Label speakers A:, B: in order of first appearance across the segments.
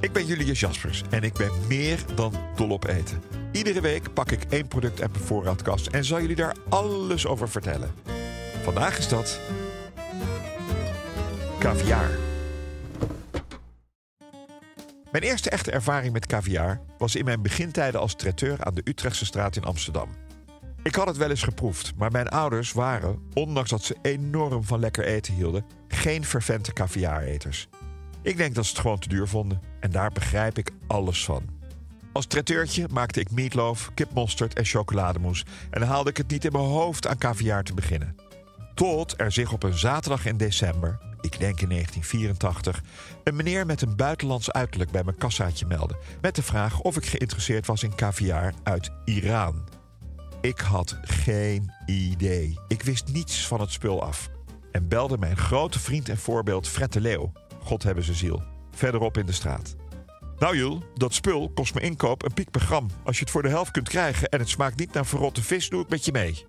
A: Ik ben Julius Jaspers en ik ben meer dan dol op eten. Iedere week pak ik één product uit mijn voorraadkast en zal jullie daar alles over vertellen. Vandaag is dat. caviar. Mijn eerste echte ervaring met caviar was in mijn begintijden als traiteur aan de Utrechtse straat in Amsterdam. Ik had het wel eens geproefd, maar mijn ouders waren, ondanks dat ze enorm van lekker eten hielden, geen fervente caviareters. Ik denk dat ze het gewoon te duur vonden en daar begrijp ik alles van. Als traiteurtje maakte ik meatloaf, kipmosterd en chocolademousse en haalde ik het niet in mijn hoofd aan caviar te beginnen. Tot er zich op een zaterdag in december, ik denk in 1984, een meneer met een buitenlands uiterlijk bij mijn kassaatje meldde met de vraag of ik geïnteresseerd was in caviar uit Iran. Ik had geen idee. Ik wist niets van het spul af. En belde mijn grote vriend en voorbeeld Fred de Leeuw, God hebben ze ziel, verderop in de straat. Nou Jul, dat spul kost me inkoop een piek per gram. Als je het voor de helft kunt krijgen en het smaakt niet naar verrotte vis, doe ik met je mee.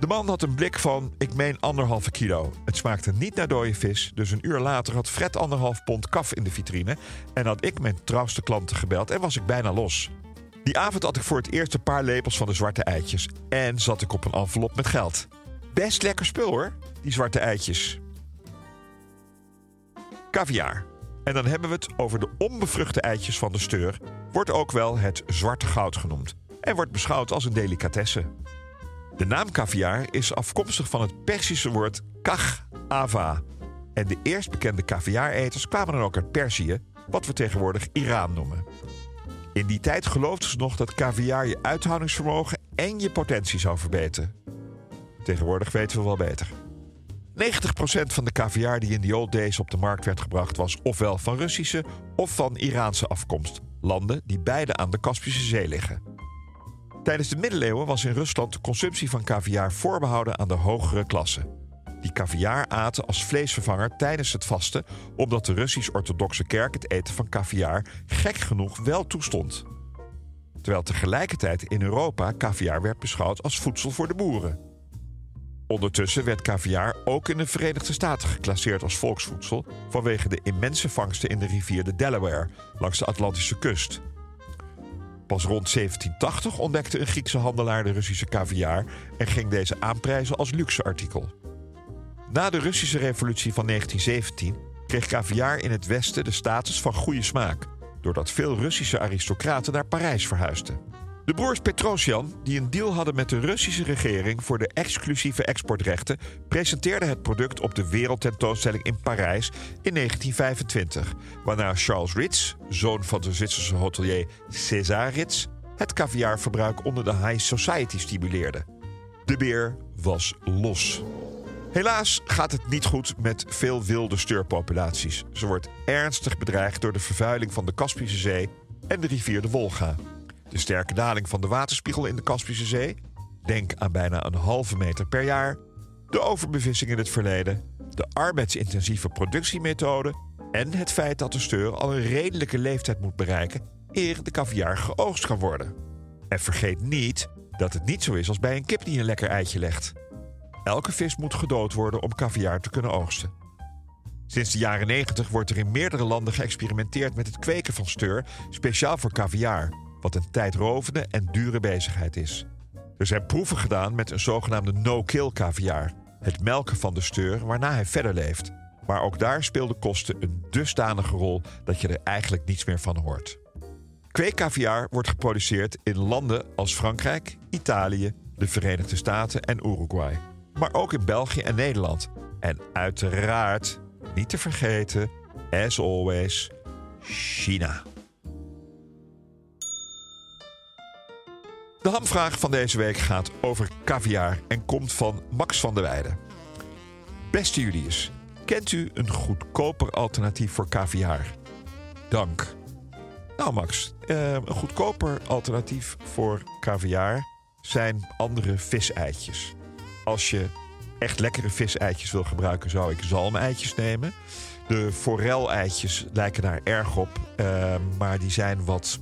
A: De man had een blik van, ik meen anderhalve kilo. Het smaakte niet naar dode vis, dus een uur later had Fred anderhalf pond kaf in de vitrine... en had ik mijn trouwste klanten gebeld en was ik bijna los. Die avond had ik voor het eerst een paar lepels van de zwarte eitjes... en zat ik op een envelop met geld. Best lekker spul hoor, die zwarte eitjes. Caviar. En dan hebben we het over de onbevruchte eitjes van de steur. Wordt ook wel het zwarte goud genoemd. En wordt beschouwd als een delicatesse. De naam caviar is afkomstig van het Persische woord kach ava. En de eerst bekende caviareters kwamen dan ook uit Perzië, wat we tegenwoordig Iran noemen. In die tijd geloofden ze nog dat caviar je uithoudingsvermogen en je potentie zou verbeteren. Tegenwoordig weten we wel beter. 90% van de caviar die in the old days op de markt werd gebracht was ofwel van Russische of van Iraanse afkomst. Landen die beide aan de Kaspische Zee liggen. Tijdens de middeleeuwen was in Rusland de consumptie van caviar voorbehouden aan de hogere klasse. Die caviar aten als vleesvervanger tijdens het vasten, omdat de Russisch-orthodoxe kerk het eten van caviar gek genoeg wel toestond. Terwijl tegelijkertijd in Europa caviar werd beschouwd als voedsel voor de boeren. Ondertussen werd caviar ook in de Verenigde Staten geclasseerd als volksvoedsel vanwege de immense vangsten in de rivier de Delaware langs de Atlantische kust. Pas rond 1780 ontdekte een Griekse handelaar de Russische caviar en ging deze aanprijzen als luxeartikel. Na de Russische revolutie van 1917 kreeg caviar in het Westen de status van goede smaak, doordat veel Russische aristocraten naar Parijs verhuisden. De broers Petrosjan, die een deal hadden met de Russische regering voor de exclusieve exportrechten, presenteerden het product op de wereldtentoonstelling in Parijs in 1925, waarna Charles Ritz, zoon van de Zwitserse hotelier César Ritz, het caviarverbruik onder de high society stimuleerde. De beer was los. Helaas gaat het niet goed met veel wilde steurpopulaties. Ze wordt ernstig bedreigd door de vervuiling van de Kaspische Zee en de rivier de Wolga. De sterke daling van de waterspiegel in de Kaspische Zee, denk aan bijna een halve meter per jaar, de overbevissing in het verleden, de arbeidsintensieve productiemethode en het feit dat de steur al een redelijke leeftijd moet bereiken eer de caviar geoogst kan worden. En vergeet niet dat het niet zo is als bij een kip die een lekker eitje legt. Elke vis moet gedood worden om caviar te kunnen oogsten. Sinds de jaren 90 wordt er in meerdere landen geëxperimenteerd met het kweken van steur, speciaal voor caviar, wat een tijdrovende en dure bezigheid is. Er zijn proeven gedaan met een zogenaamde no-kill caviar, het melken van de steur waarna hij verder leeft. Maar ook daar speelden kosten een dusdanige rol dat je er eigenlijk niets meer van hoort. Kweekcaviar wordt geproduceerd in landen als Frankrijk, Italië, de Verenigde Staten en Uruguay maar ook in België en Nederland. En uiteraard, niet te vergeten, as always, China. De hamvraag van deze week gaat over caviar en komt van Max van der Weijden. Beste Julius, kent u een goedkoper alternatief voor caviar? Dank. Nou Max, eh, een goedkoper alternatief voor caviar zijn andere viseitjes. Als je echt lekkere viseitjes wil gebruiken, zou ik zalmeitjes nemen. De forel-eitjes lijken daar erg op, uh, maar die zijn wat,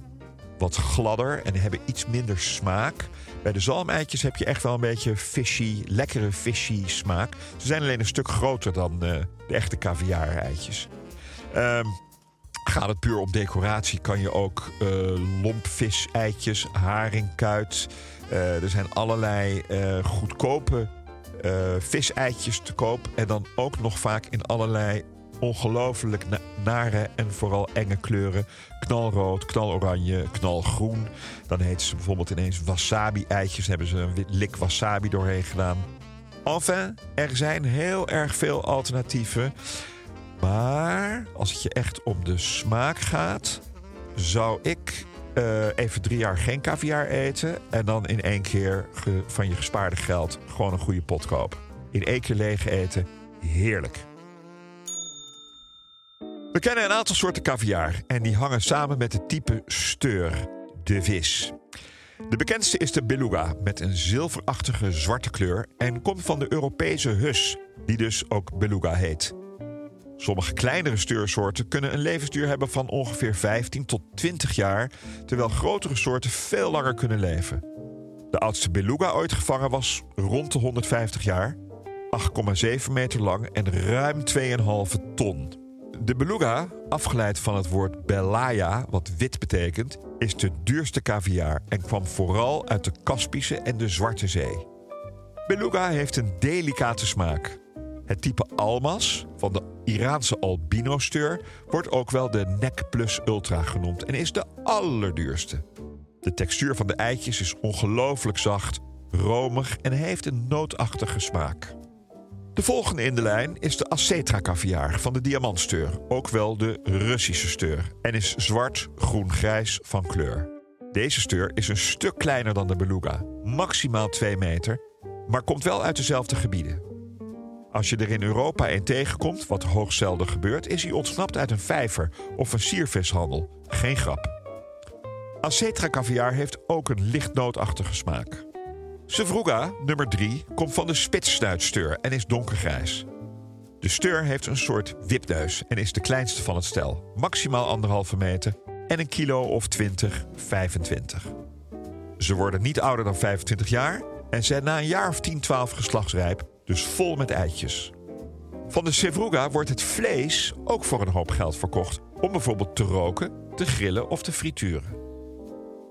A: wat gladder en hebben iets minder smaak. Bij de zalmeitjes heb je echt wel een beetje fishy, lekkere fishy smaak. Ze zijn alleen een stuk groter dan uh, de echte caviar-eitjes. Um, gaat het puur om decoratie, kan je ook uh, lompvis-eitjes, haringkuit. Uh, er zijn allerlei goedkope viseitjes te koop. En dan ook nog vaak in allerlei ongelooflijk nare en vooral enge kleuren. Knalrood, knaloranje, knalgroen. Dan heten ze bijvoorbeeld ineens wasabi-eitjes. Hebben ze een lik wasabi doorheen gedaan. Enfin, er zijn heel erg veel alternatieven. Maar als het je echt om de smaak gaat, zou ik uh, even drie jaar geen caviar eten. En dan in één keer van je gespaarde geld gewoon een goede pot kopen. In één keer leeg eten, heerlijk. We kennen een aantal soorten caviar en die hangen samen met het type steur, de vis. De bekendste is de beluga met een zilverachtige zwarte kleur en komt van de Europese hus, die dus ook beluga heet. Sommige kleinere steursoorten kunnen een levensduur hebben van ongeveer 15 tot 20 jaar, terwijl grotere soorten veel langer kunnen leven. De oudste beluga ooit gevangen was rond de 150 jaar, 8,7 meter lang en ruim 2,5 ton. De beluga, afgeleid van het woord belaya, wat wit betekent, is de duurste caviar en kwam vooral uit de Kaspische en de Zwarte Zee. Beluga heeft een delicate smaak. Het type almas van de Iraanse albino-steur wordt ook wel de Nek Plus Ultra genoemd en is de allerduurste. De textuur van de eitjes is ongelooflijk zacht, romig en heeft een nootachtige smaak. De volgende in de lijn is de Acetra caviar van de diamantsteur, ook wel de Russische steur, en is zwart, groen, grijs van kleur. Deze steur is een stuk kleiner dan de beluga, maximaal 2 meter, maar komt wel uit dezelfde gebieden. Als je er in Europa een tegenkomt, wat hoogzelden gebeurt, is hij ontsnapt uit een vijver of een siervishandel. Geen grap. Acetra caviar heeft ook een licht nootachtige smaak. Sevruga, nummer 3, komt van de spitssnuitsteur en is donkergrijs. De steur heeft een soort wipneus en is de kleinste van het stel, maximaal anderhalve meter en een kilo of 20, 25. Ze worden niet ouder dan 25 jaar en zijn na een jaar of 10, 12 geslachtsrijp, dus vol met eitjes. Van de Sevruga wordt het vlees ook voor een hoop geld verkocht, om bijvoorbeeld te roken, te grillen of te frituren.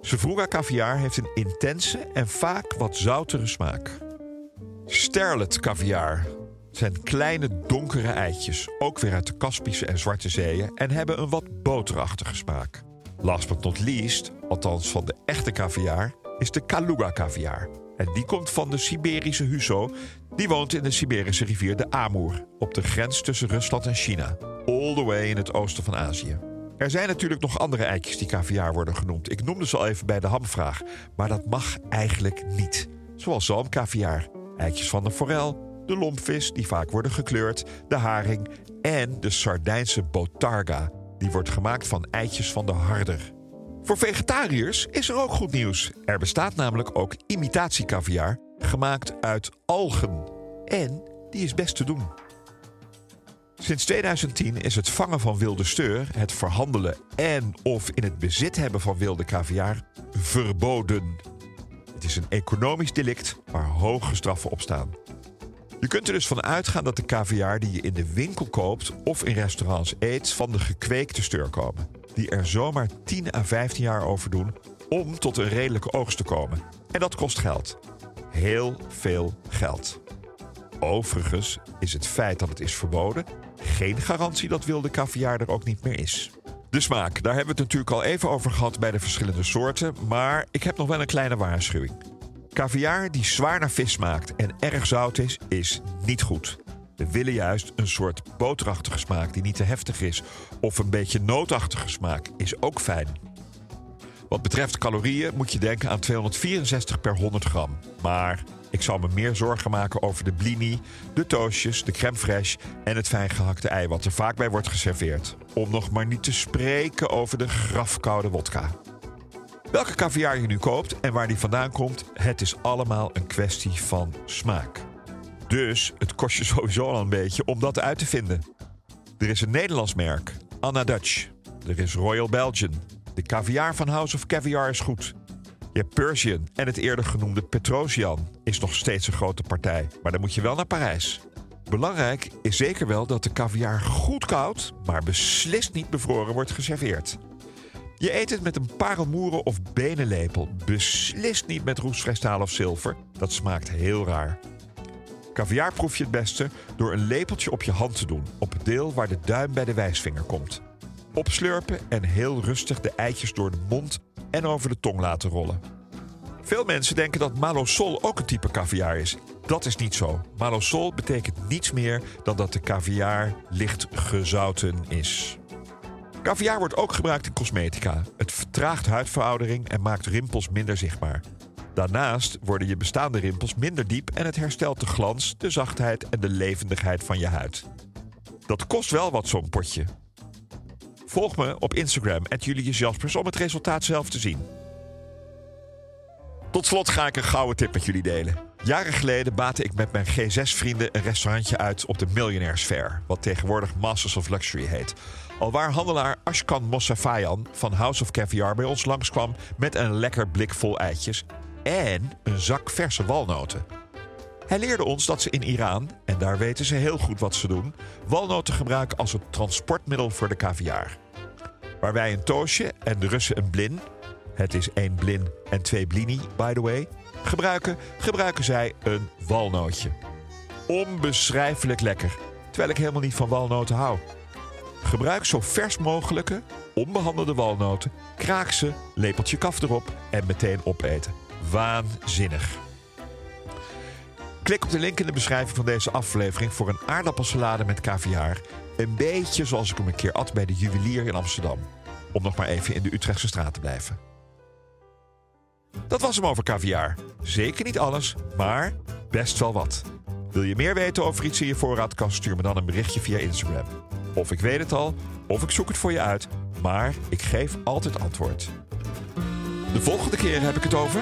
A: Sevruga caviar heeft een intense en vaak wat zoutere smaak. Sterlet caviar zijn kleine donkere eitjes, ook weer uit de Kaspische en Zwarte Zeeën en hebben een wat boterachtige smaak. Last but not least, althans van de echte caviar, is de Kaluga caviar. En die komt van de Siberische Huso, die woont in de Siberische rivier de Amur, op de grens tussen Rusland en China, all the way in het oosten van Azië. Er zijn natuurlijk nog andere eitjes die caviar worden genoemd. Ik noemde ze al even bij de hamvraag, maar dat mag eigenlijk niet. Zoals zalmcaviar, eitjes van de forel, de lompvis die vaak worden gekleurd, de haring en de Sardijnse botarga. Die wordt gemaakt van eitjes van de harder. Voor vegetariërs is er ook goed nieuws. Er bestaat namelijk ook imitatiecaviar, gemaakt uit algen. En die is best te doen. Sinds 2010 is het vangen van wilde steur, het verhandelen en of in het bezit hebben van wilde caviar verboden. Het is een economisch delict waar hoge straffen op staan. Je kunt er dus van uitgaan dat de caviar die je in de winkel koopt of in restaurants eet van de gekweekte steur komen. Die er zomaar 10 à 15 jaar over doen om tot een redelijke oogst te komen. En dat kost geld. Heel veel geld. Overigens is het feit dat het is verboden geen garantie dat wilde caviar er ook niet meer is. De smaak, daar hebben we het natuurlijk al even over gehad bij de verschillende soorten, maar ik heb nog wel een kleine waarschuwing. Caviar die zwaar naar vis smaakt en erg zout is, is niet goed. We willen juist een soort boterachtige smaak die niet te heftig is. Of een beetje nootachtige smaak is ook fijn. Wat betreft calorieën moet je denken aan 264 per 100 gram. Maar ik zal me meer zorgen maken over de blini, de toastjes, de crème fraîche en het fijn gehakte ei wat er vaak bij wordt geserveerd. Om nog maar niet te spreken over de grafkoude wodka. Welke caviar je nu koopt en waar die vandaan komt, het is allemaal een kwestie van smaak. Dus het kost je sowieso al een beetje om dat uit te vinden. Er is een Nederlands merk, Anna Dutch. Er is Royal Belgian. De caviar van House of Caviar is goed. Je Persian en het eerder genoemde Petrosian is nog steeds een grote partij, maar dan moet je wel naar Parijs. Belangrijk is zeker wel dat de caviar goed koud, maar beslist niet bevroren wordt geserveerd. Je eet het met een parelmoeren of benenlepel, beslist niet met roestvrijstaal of zilver. Dat smaakt heel raar. Caviar proef je het beste door een lepeltje op je hand te doen, op het deel waar de duim bij de wijsvinger komt. Opslurpen en heel rustig de eitjes door de mond en over de tong laten rollen. Veel mensen denken dat malosol ook een type caviar is. Dat is niet zo. Malosol betekent niets meer dan dat de caviar licht gezouten is. Caviar wordt ook gebruikt in cosmetica. Het vertraagt huidveroudering en maakt rimpels minder zichtbaar. Daarnaast worden je bestaande rimpels minder diep en het herstelt de glans, de zachtheid en de levendigheid van je huid. Dat kost wel wat zo'n potje. Volg me op Instagram, Julius Jaspers, om het resultaat zelf te zien. Tot slot ga ik een gouden tip met jullie delen. Jaren geleden baatte ik met mijn G6-vrienden een restaurantje uit op de Millionaires Fair, wat tegenwoordig Masters of Luxury heet. Alwaar handelaar Ashkan Mossafayan van House of Caviar bij ons langskwam met een lekker blik vol eitjes en een zak verse walnoten. Hij leerde ons dat ze in Iran, en daar weten ze heel goed wat ze doen, walnoten gebruiken als een transportmiddel voor de caviar. Waar wij een toosje en de Russen een blin, het is één blin en twee blini, by the way, gebruiken, gebruiken zij een walnootje. Onbeschrijfelijk lekker, terwijl ik helemaal niet van walnoten hou. Gebruik zo vers mogelijke, onbehandelde walnoten, kraak ze, lepeltje kaf erop en meteen opeten. Waanzinnig. Klik op de link in de beschrijving van deze aflevering voor een aardappelsalade met caviar. Een beetje zoals ik hem een keer at bij de juwelier in Amsterdam. Om nog maar even in de Utrechtse straat te blijven. Dat was hem over caviar. Zeker niet alles, maar best wel wat. Wil je meer weten over iets in je voorraadkast? Stuur me dan een berichtje via Instagram. Of ik weet het al, of ik zoek het voor je uit, maar ik geef altijd antwoord. De volgende keer heb ik het over